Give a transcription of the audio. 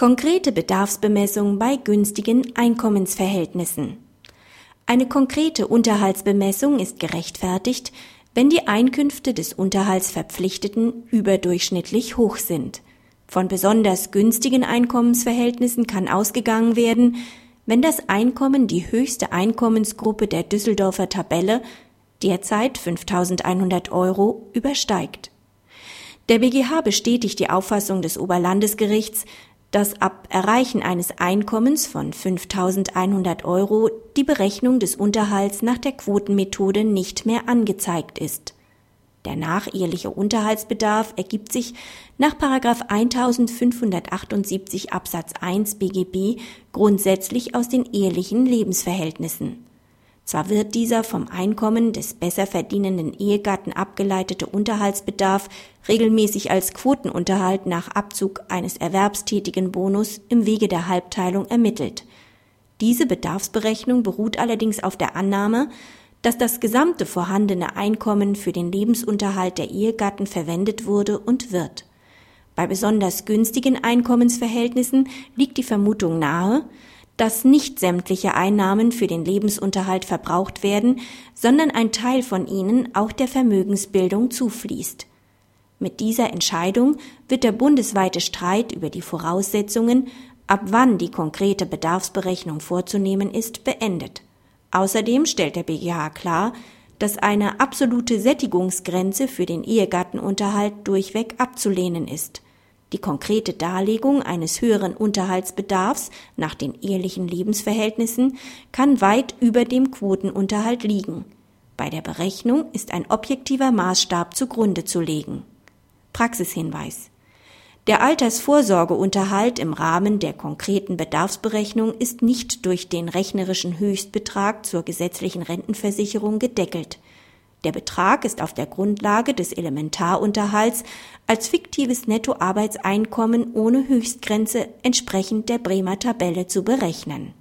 Konkrete Bedarfsbemessung bei günstigen Einkommensverhältnissen. Eine konkrete Unterhaltsbemessung ist gerechtfertigt, wenn die Einkünfte des Unterhaltsverpflichteten überdurchschnittlich hoch sind. Von besonders günstigen Einkommensverhältnissen kann ausgegangen werden, wenn das Einkommen die höchste Einkommensgruppe der Düsseldorfer Tabelle, derzeit 5100 Euro, übersteigt. Der BGH bestätigt die Auffassung des Oberlandesgerichts, dass ab Erreichen eines Einkommens von 5.100 Euro die Berechnung des Unterhalts nach der Quotenmethode nicht mehr angezeigt ist. Der nacheheliche Unterhaltsbedarf ergibt sich nach 1578 Absatz 1 BGB grundsätzlich aus den ehelichen Lebensverhältnissen. Zwar wird dieser vom Einkommen des besser verdienenden Ehegatten abgeleitete Unterhaltsbedarf regelmäßig als Quotenunterhalt nach Abzug eines erwerbstätigen Bonus im Wege der Halbteilung ermittelt. Diese Bedarfsberechnung beruht allerdings auf der Annahme, dass das gesamte vorhandene Einkommen für den Lebensunterhalt der Ehegatten verwendet wurde und wird. Bei besonders günstigen Einkommensverhältnissen liegt die Vermutung nahe, dass nicht sämtliche Einnahmen für den Lebensunterhalt verbraucht werden, sondern ein Teil von ihnen auch der Vermögensbildung zufließt. Mit dieser Entscheidung wird der bundesweite Streit über die Voraussetzungen, ab wann die konkrete Bedarfsberechnung vorzunehmen ist, beendet. Außerdem stellt der BGH klar, dass eine absolute Sättigungsgrenze für den Ehegattenunterhalt durchweg abzulehnen ist. Die konkrete Darlegung eines höheren Unterhaltsbedarfs nach den ehelichen Lebensverhältnissen kann weit über dem Quotenunterhalt liegen. Bei der Berechnung ist ein objektiver Maßstab zugrunde zu legen. Praxishinweis. Der Altersvorsorgeunterhalt im Rahmen der konkreten Bedarfsberechnung ist nicht durch den rechnerischen Höchstbetrag zur gesetzlichen Rentenversicherung gedeckelt. Der Betrag ist auf der Grundlage des Elementarunterhalts als fiktives Nettoarbeitseinkommen ohne Höchstgrenze entsprechend der Bremer Tabelle zu berechnen